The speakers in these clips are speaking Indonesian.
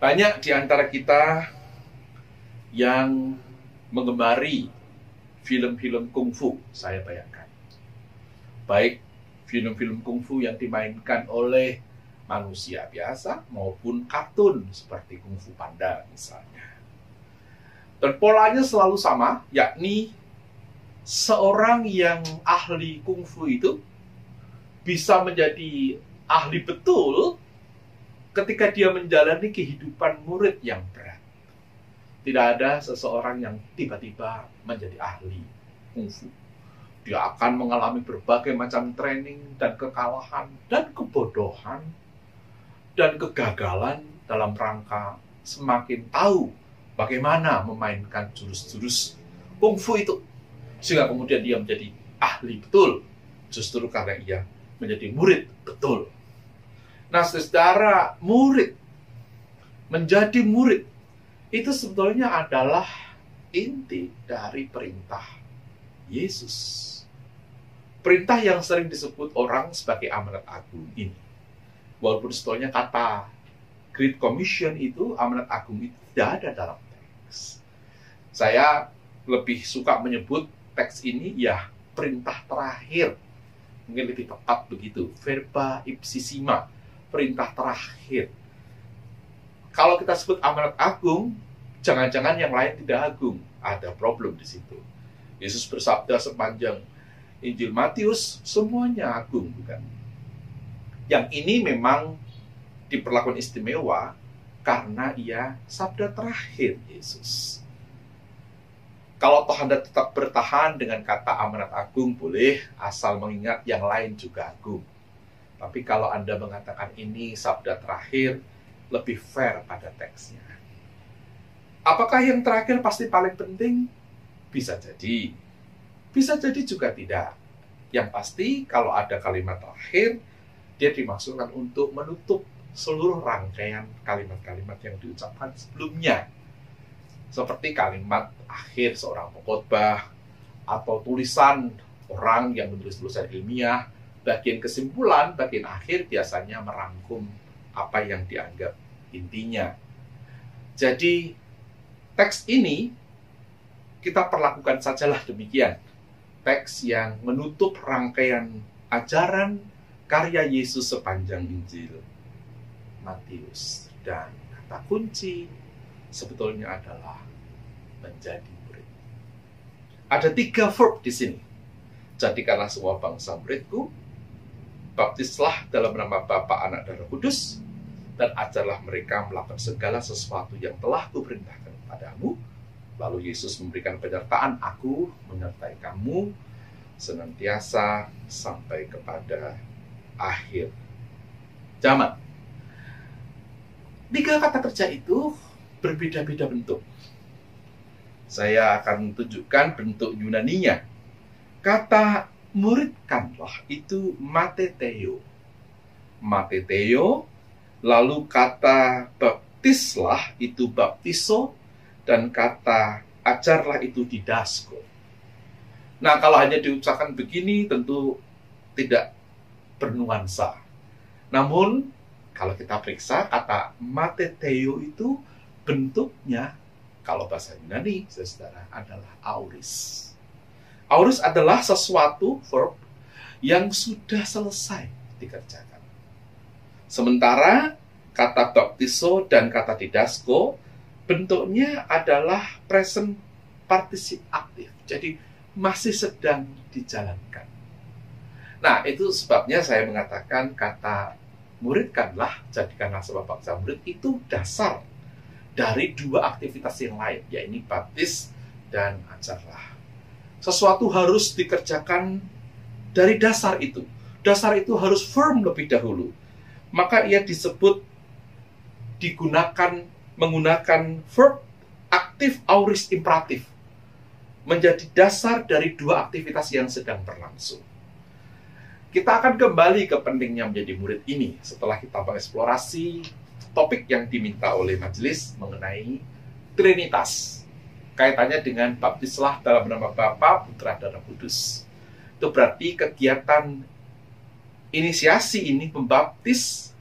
Banyak di antara kita yang mengemari film-film kungfu, saya bayangkan. Baik film-film kungfu yang dimainkan oleh manusia biasa maupun kartun seperti kungfu panda misalnya. Dan polanya selalu sama, yakni seorang yang ahli kungfu itu bisa menjadi ahli betul ketika dia menjalani kehidupan murid yang berat. Tidak ada seseorang yang tiba-tiba menjadi ahli kungfu. Dia akan mengalami berbagai macam training dan kekalahan dan kebodohan dan kegagalan dalam rangka semakin tahu bagaimana memainkan jurus-jurus kungfu itu. Sehingga kemudian dia menjadi ahli betul justru karena ia menjadi murid betul. Nah, secara murid menjadi murid itu sebetulnya adalah inti dari perintah Yesus. Perintah yang sering disebut orang sebagai amanat agung ini. Walaupun sebetulnya kata Great Commission itu, amanat agung itu tidak ada dalam teks. Saya lebih suka menyebut teks ini ya perintah terakhir. Mungkin lebih tepat begitu. Verba ipsissima perintah terakhir. Kalau kita sebut amanat agung, jangan-jangan yang lain tidak agung. Ada problem di situ. Yesus bersabda sepanjang Injil Matius, semuanya agung, bukan? Yang ini memang diperlakukan istimewa karena ia sabda terakhir Yesus. Kalau toh Anda tetap bertahan dengan kata amanat agung, boleh asal mengingat yang lain juga agung. Tapi kalau Anda mengatakan ini sabda terakhir, lebih fair pada teksnya. Apakah yang terakhir pasti paling penting? Bisa jadi. Bisa jadi juga tidak. Yang pasti kalau ada kalimat terakhir, dia dimaksudkan untuk menutup seluruh rangkaian kalimat-kalimat yang diucapkan sebelumnya. Seperti kalimat akhir seorang pengkhotbah atau tulisan orang yang menulis tulisan ilmiah bagian kesimpulan, bagian akhir biasanya merangkum apa yang dianggap intinya. Jadi teks ini kita perlakukan sajalah demikian. Teks yang menutup rangkaian ajaran karya Yesus sepanjang Injil Matius dan kata kunci sebetulnya adalah menjadi murid. Ada tiga verb di sini. Jadikanlah semua bangsa muridku, baptislah dalam nama Bapa, Anak, dan Roh Kudus, dan ajarlah mereka melakukan segala sesuatu yang telah kuperintahkan kepadamu. Lalu Yesus memberikan penyertaan, aku menyertai kamu senantiasa sampai kepada akhir zaman. Tiga kata kerja itu berbeda-beda bentuk. Saya akan tunjukkan bentuk Yunaninya. Kata muridkanlah itu mateteo. Mateteo, lalu kata baptislah itu baptiso, dan kata ajarlah itu didasko. Nah, kalau hanya diucapkan begini tentu tidak bernuansa. Namun, kalau kita periksa kata mateteo itu bentuknya, kalau bahasa Yunani, saudara, adalah auris. Aurus adalah sesuatu verb yang sudah selesai dikerjakan. Sementara kata baptiso dan kata didasko bentuknya adalah present participle aktif. Jadi masih sedang dijalankan. Nah, itu sebabnya saya mengatakan kata muridkanlah, jadikanlah sebab bangsa murid itu dasar dari dua aktivitas yang lain, yaitu baptis dan ajarlah sesuatu harus dikerjakan dari dasar itu. Dasar itu harus firm lebih dahulu. Maka ia disebut digunakan menggunakan verb aktif auris imperatif menjadi dasar dari dua aktivitas yang sedang berlangsung. Kita akan kembali ke pentingnya menjadi murid ini setelah kita mengeksplorasi topik yang diminta oleh majelis mengenai Trinitas kaitannya dengan baptislah dalam nama Bapa, Putra, dan Roh Kudus. Itu berarti kegiatan inisiasi ini membaptis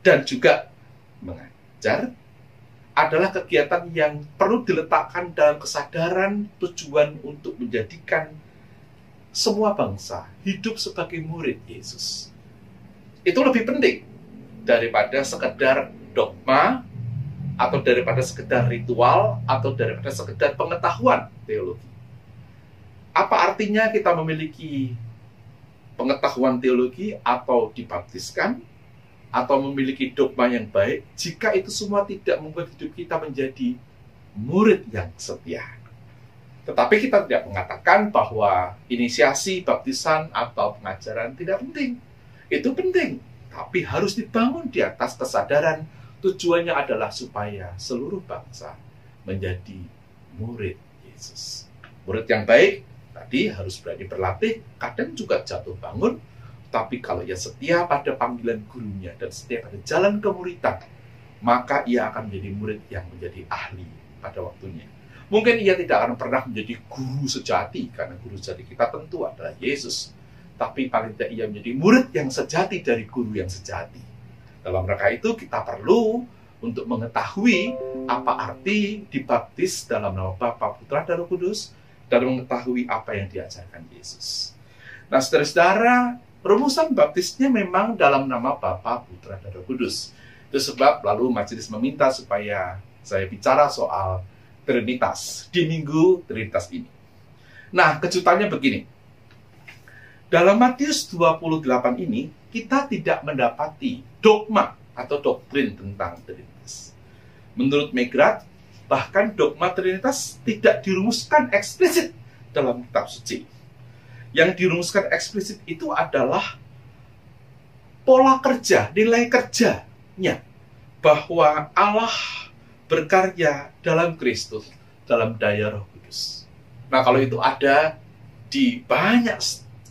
dan juga mengajar adalah kegiatan yang perlu diletakkan dalam kesadaran tujuan untuk menjadikan semua bangsa hidup sebagai murid Yesus. Itu lebih penting daripada sekedar dogma atau daripada sekedar ritual atau daripada sekedar pengetahuan teologi. Apa artinya kita memiliki pengetahuan teologi atau dibaptiskan atau memiliki dogma yang baik jika itu semua tidak membuat hidup kita menjadi murid yang setia. Tetapi kita tidak mengatakan bahwa inisiasi, baptisan, atau pengajaran tidak penting. Itu penting, tapi harus dibangun di atas kesadaran tujuannya adalah supaya seluruh bangsa menjadi murid Yesus. Murid yang baik tadi harus berani berlatih, kadang juga jatuh bangun, tapi kalau ia setia pada panggilan gurunya dan setia pada jalan kemuritan, maka ia akan menjadi murid yang menjadi ahli pada waktunya. Mungkin ia tidak akan pernah menjadi guru sejati, karena guru sejati kita tentu adalah Yesus. Tapi paling tidak ia menjadi murid yang sejati dari guru yang sejati. Dalam rangka itu kita perlu untuk mengetahui apa arti dibaptis dalam nama Bapa, Putra, dan Roh Kudus, dan mengetahui apa yang diajarkan Yesus. Nah, saudara-saudara, Rumusan baptisnya memang dalam nama Bapa, Putra, dan Roh Kudus. Itu sebab lalu majelis meminta supaya saya bicara soal Trinitas di minggu Trinitas ini. Nah, kejutannya begini. Dalam Matius 28 ini, kita tidak mendapati dogma atau doktrin tentang Trinitas. Menurut Megrat, bahkan dogma Trinitas tidak dirumuskan eksplisit dalam kitab suci yang dirumuskan eksplisit itu adalah pola kerja, nilai kerjanya bahwa Allah berkarya dalam Kristus, dalam daya Roh Kudus. Nah, kalau itu ada di banyak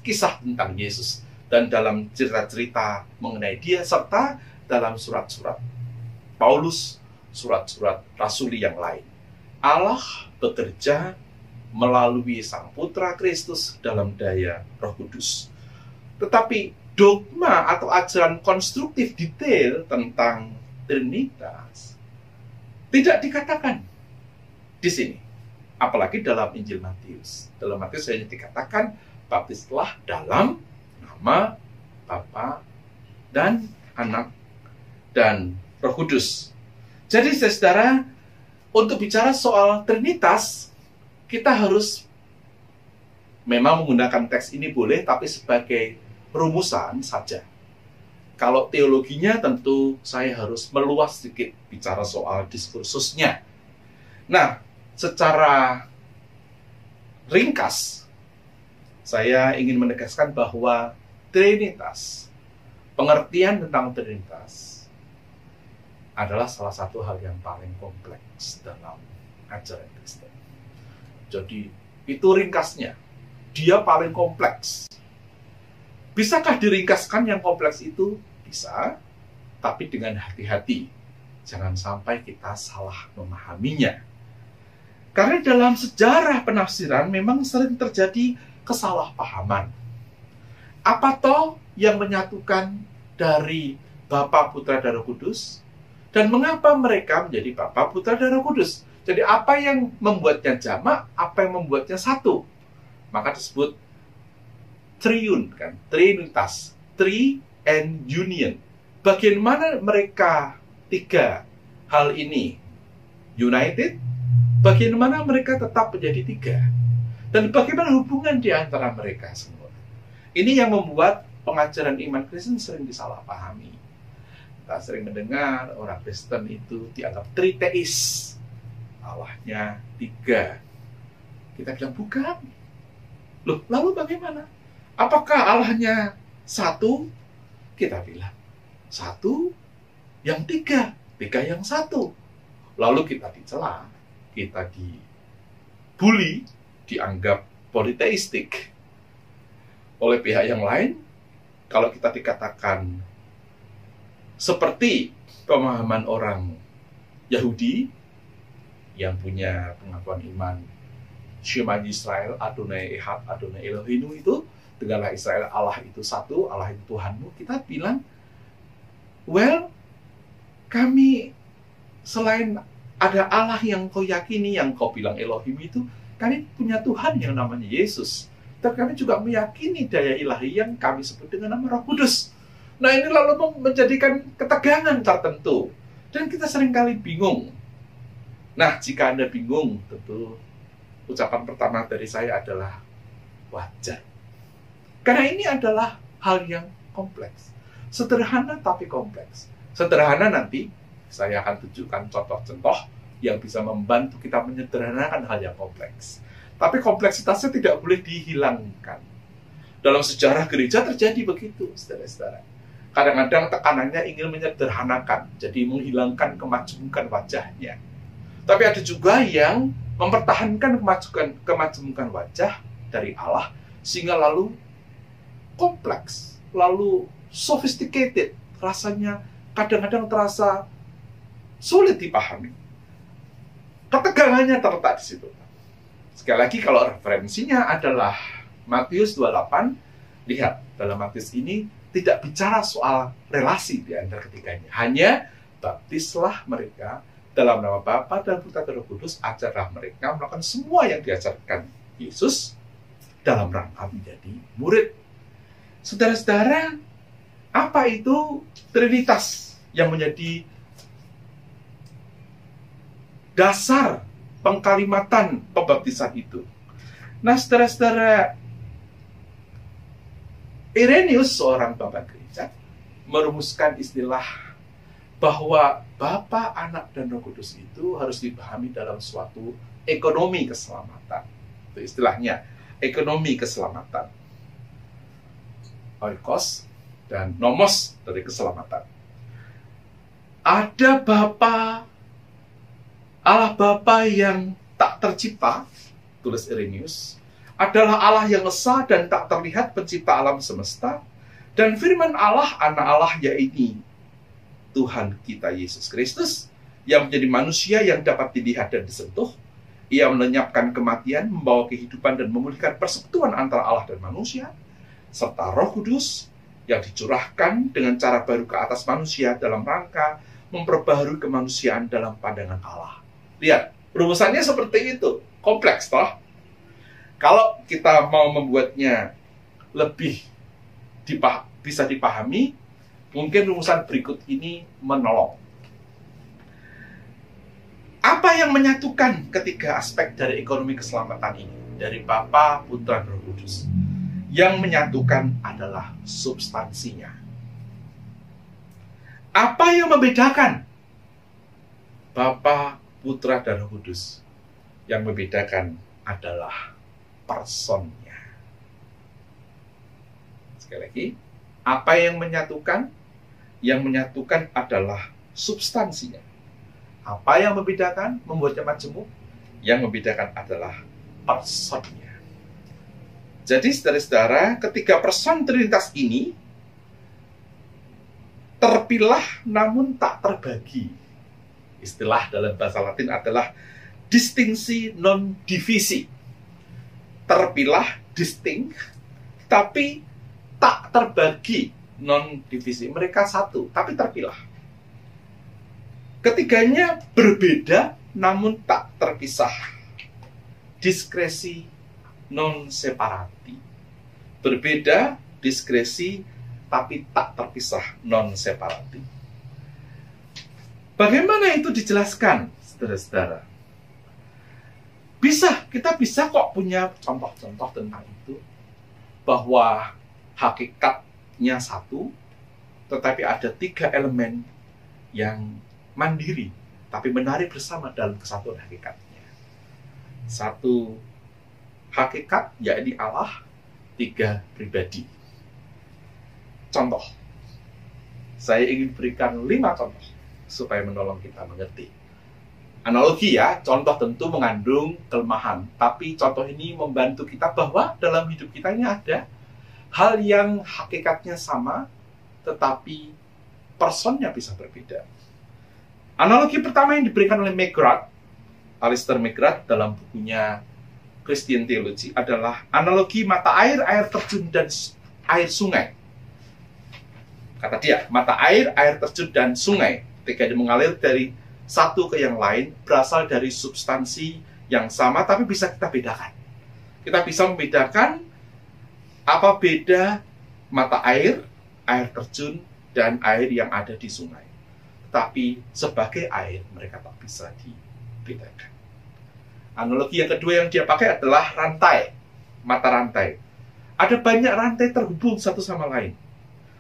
kisah tentang Yesus dan dalam cerita-cerita mengenai dia serta dalam surat-surat Paulus, surat-surat rasuli yang lain. Allah bekerja melalui Sang Putra Kristus dalam daya Roh Kudus. Tetapi dogma atau ajaran konstruktif detail tentang Trinitas tidak dikatakan di sini. Apalagi dalam Injil Matius. Dalam Matius hanya dikatakan baptislah dalam nama Bapa dan Anak dan Roh Kudus. Jadi saudara, untuk bicara soal Trinitas, kita harus memang menggunakan teks ini boleh, tapi sebagai rumusan saja. Kalau teologinya tentu saya harus meluas sedikit bicara soal diskursusnya. Nah, secara ringkas, saya ingin menegaskan bahwa Trinitas, pengertian tentang Trinitas, adalah salah satu hal yang paling kompleks dalam ajaran Kristen. Jadi itu ringkasnya. Dia paling kompleks. Bisakah diringkaskan yang kompleks itu? Bisa, tapi dengan hati-hati. Jangan sampai kita salah memahaminya. Karena dalam sejarah penafsiran memang sering terjadi kesalahpahaman. Apa toh yang menyatukan dari Bapa, Putra, dan Kudus? Dan mengapa mereka menjadi Bapa, Putra, dan Kudus? Jadi apa yang membuatnya jamak, apa yang membuatnya satu? Maka disebut triun kan, trinitas, tri and union. Bagaimana mereka tiga hal ini united? Bagaimana mereka tetap menjadi tiga? Dan bagaimana hubungan di antara mereka semua? Ini yang membuat pengajaran iman Kristen sering disalahpahami. Kita sering mendengar orang Kristen itu dianggap triteis Allahnya tiga. Kita bilang bukan. Loh, lalu bagaimana? Apakah Allahnya satu? Kita bilang satu yang tiga, tiga yang satu. Lalu kita dicela, kita dibully, dianggap politeistik. Oleh pihak yang lain, kalau kita dikatakan seperti pemahaman orang Yahudi, yang punya pengakuan iman Shema Israel, Adonai Ehad, Adonai Elohinu itu dengarlah Israel Allah itu satu, Allah itu Tuhanmu. Kita bilang, well, kami selain ada Allah yang kau yakini, yang kau bilang Elohim itu, kami punya Tuhan yang namanya Yesus. Dan kami juga meyakini daya ilahi yang kami sebut dengan nama Roh Kudus. Nah ini lalu menjadikan ketegangan tertentu. Dan kita sering kali bingung. Nah jika Anda bingung, tentu ucapan pertama dari saya adalah wajar. Karena ini adalah hal yang kompleks. Sederhana tapi kompleks. Sederhana nanti saya akan tunjukkan contoh-contoh yang bisa membantu kita menyederhanakan hal yang kompleks. Tapi kompleksitasnya tidak boleh dihilangkan. Dalam sejarah gereja terjadi begitu, saudara-saudara. Kadang-kadang tekanannya ingin menyederhanakan, jadi menghilangkan kemajemukan wajahnya. Tapi ada juga yang mempertahankan kemajemukan, kemajemukan wajah dari Allah, sehingga lalu kompleks, lalu sophisticated, rasanya kadang-kadang terasa sulit dipahami. Ketegangannya terletak di situ. Sekali lagi kalau referensinya adalah Matius 28, lihat dalam Matius ini tidak bicara soal relasi di antara ketiganya. Hanya baptislah mereka dalam nama Bapa dan Putra dan Roh Kudus, ajarlah mereka melakukan semua yang diajarkan Yesus dalam rangka menjadi murid Saudara-saudara, apa itu Trinitas yang menjadi dasar pengkalimatan pembaptisan itu? Nah, saudara-saudara, Irenius, seorang bapak gereja, merumuskan istilah bahwa Bapa, Anak, dan Roh Kudus itu harus dipahami dalam suatu ekonomi keselamatan. Itu istilahnya, ekonomi keselamatan oikos, dan nomos dari keselamatan. Ada Bapa, Allah Bapa yang tak tercipta, tulis Irenaeus, adalah Allah yang esa dan tak terlihat pencipta alam semesta, dan firman Allah, anak Allah yaitu Tuhan kita Yesus Kristus, yang menjadi manusia yang dapat dilihat dan disentuh, ia melenyapkan kematian, membawa kehidupan dan memulihkan persekutuan antara Allah dan manusia, serta Roh Kudus yang dicurahkan dengan cara baru ke atas manusia dalam rangka memperbaharui kemanusiaan dalam pandangan Allah. Lihat, rumusannya seperti itu. Kompleks, toh? Kalau kita mau membuatnya lebih dipah bisa dipahami, mungkin rumusan berikut ini menolong. Apa yang menyatukan ketiga aspek dari ekonomi keselamatan ini? Dari Bapa, Putra, dan Kudus yang menyatukan adalah substansinya. Apa yang membedakan Bapa, Putra, dan Roh Kudus? Yang membedakan adalah personnya. Sekali lagi, apa yang menyatukan? Yang menyatukan adalah substansinya. Apa yang membedakan, membuatnya majemuk? Yang membedakan adalah personnya. Jadi saudara-saudara, ketiga person Trinitas ini terpilah namun tak terbagi. Istilah dalam bahasa Latin adalah distingsi non divisi. Terpilah distinct tapi tak terbagi non divisi. Mereka satu tapi terpilah. Ketiganya berbeda namun tak terpisah. Diskresi non separati. Berbeda, diskresi, tapi tak terpisah non separati. Bagaimana itu dijelaskan, saudara-saudara? Bisa, kita bisa kok punya contoh-contoh tentang itu. Bahwa hakikatnya satu, tetapi ada tiga elemen yang mandiri, tapi menarik bersama dalam kesatuan hakikatnya. Satu hakikat yakni Allah tiga pribadi. Contoh, saya ingin berikan lima contoh supaya menolong kita mengerti. Analogi ya, contoh tentu mengandung kelemahan, tapi contoh ini membantu kita bahwa dalam hidup kita ini ada hal yang hakikatnya sama, tetapi personnya bisa berbeda. Analogi pertama yang diberikan oleh McGrath, Alistair McGrath dalam bukunya Christian Theology adalah analogi mata air, air terjun, dan air sungai. Kata dia, mata air, air terjun, dan sungai dia mengalir dari satu ke yang lain berasal dari substansi yang sama tapi bisa kita bedakan. Kita bisa membedakan apa beda mata air, air terjun, dan air yang ada di sungai. Tapi sebagai air mereka tak bisa dibedakan. Analogi yang kedua yang dia pakai adalah rantai, mata rantai. Ada banyak rantai terhubung satu sama lain.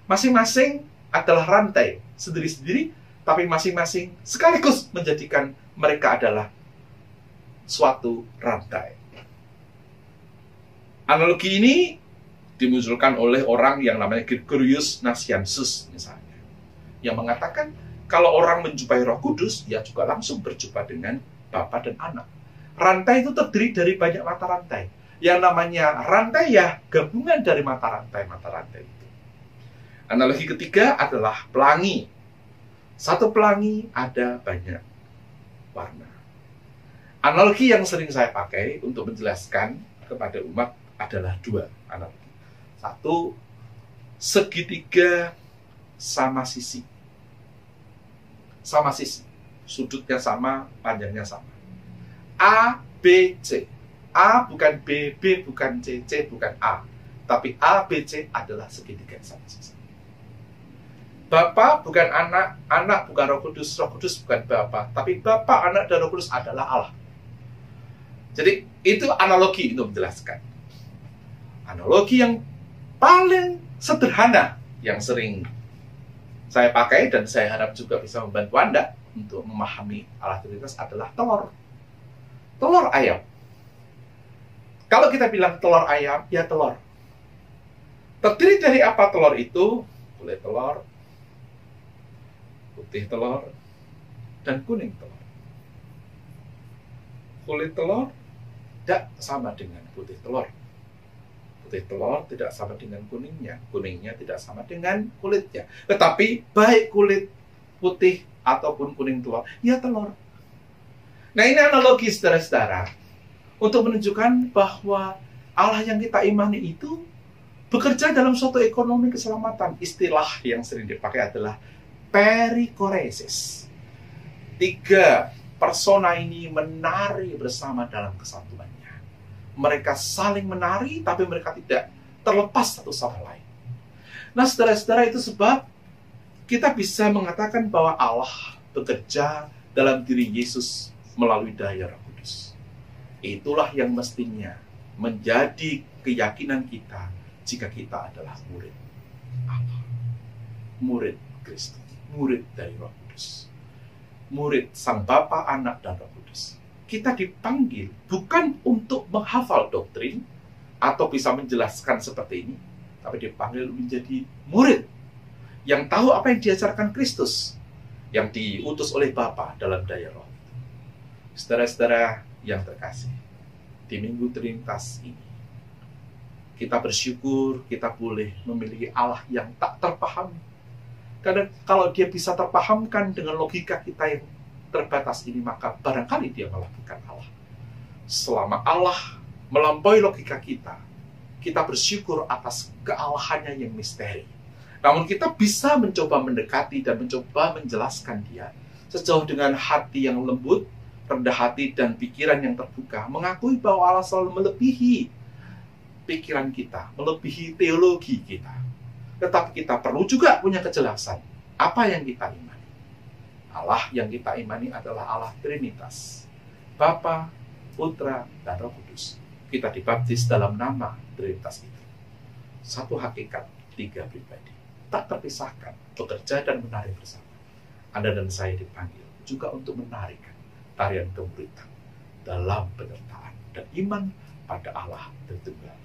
Masing-masing adalah rantai sendiri-sendiri, tapi masing-masing sekaligus menjadikan mereka adalah suatu rantai. Analogi ini dimunculkan oleh orang yang namanya Gregorius Nazianzus misalnya. Yang mengatakan kalau orang menjumpai roh kudus, ya juga langsung berjumpa dengan Bapa dan Anak. Rantai itu terdiri dari banyak mata rantai. Yang namanya rantai ya gabungan dari mata rantai-mata rantai itu. Analogi ketiga adalah pelangi. Satu pelangi ada banyak warna. Analogi yang sering saya pakai untuk menjelaskan kepada umat adalah dua analogi. Satu, segitiga sama sisi. Sama sisi. Sudutnya sama, panjangnya sama. A, B, C. A bukan B, B bukan C, C bukan A. Tapi A, B, C adalah segitiga sama sisi. Bapak bukan anak, anak bukan roh kudus, roh kudus bukan Bapak. Tapi Bapak, anak, dan roh kudus adalah Allah. Jadi itu analogi untuk menjelaskan. Analogi yang paling sederhana yang sering saya pakai dan saya harap juga bisa membantu Anda untuk memahami Allah Trinitas adalah telur. Telur ayam. Kalau kita bilang telur ayam, ya telur. Terdiri dari apa telur itu? Kulit telur, putih telur, dan kuning telur. Kulit telur tidak sama dengan putih telur. Putih telur tidak sama dengan kuningnya, kuningnya tidak sama dengan kulitnya. Tetapi baik kulit putih ataupun kuning telur, ya telur. Nah ini analogi saudara-saudara untuk menunjukkan bahwa Allah yang kita imani itu bekerja dalam suatu ekonomi keselamatan. Istilah yang sering dipakai adalah perikoresis. Tiga persona ini menari bersama dalam kesatuannya mereka saling menari, tapi mereka tidak terlepas satu sama lain. Nah, saudara-saudara, itu sebab kita bisa mengatakan bahwa Allah bekerja dalam diri Yesus melalui daya Roh Kudus. Itulah yang mestinya menjadi keyakinan kita jika kita adalah murid Allah. Murid Kristus, murid dari Roh Kudus. Murid Sang Bapa, Anak, dan Roh Kudus kita dipanggil bukan untuk menghafal doktrin atau bisa menjelaskan seperti ini, tapi dipanggil menjadi murid yang tahu apa yang diajarkan Kristus yang diutus oleh Bapa dalam daya roh. Saudara-saudara yang terkasih, di Minggu Trinitas ini, kita bersyukur kita boleh memiliki Allah yang tak terpahami. Karena kalau dia bisa terpahamkan dengan logika kita yang terbatas ini maka barangkali dia malah bukan Allah. Selama Allah melampaui logika kita, kita bersyukur atas kealahannya yang misteri. Namun kita bisa mencoba mendekati dan mencoba menjelaskan dia sejauh dengan hati yang lembut, rendah hati dan pikiran yang terbuka, mengakui bahwa Allah selalu melebihi pikiran kita, melebihi teologi kita. Tetapi kita perlu juga punya kejelasan apa yang kita ingat. Allah yang kita imani adalah Allah Trinitas. Bapa, Putra, dan Roh Kudus. Kita dibaptis dalam nama Trinitas itu. Satu hakikat, tiga pribadi. Tak terpisahkan, bekerja dan menari bersama. Anda dan saya dipanggil juga untuk menarikan tarian kemuritan dalam penyertaan dan iman pada Allah Tritunggal itu.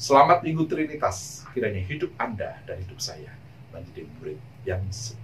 Selamat Minggu Trinitas, kiranya hidup Anda dan hidup saya menjadi murid yang setia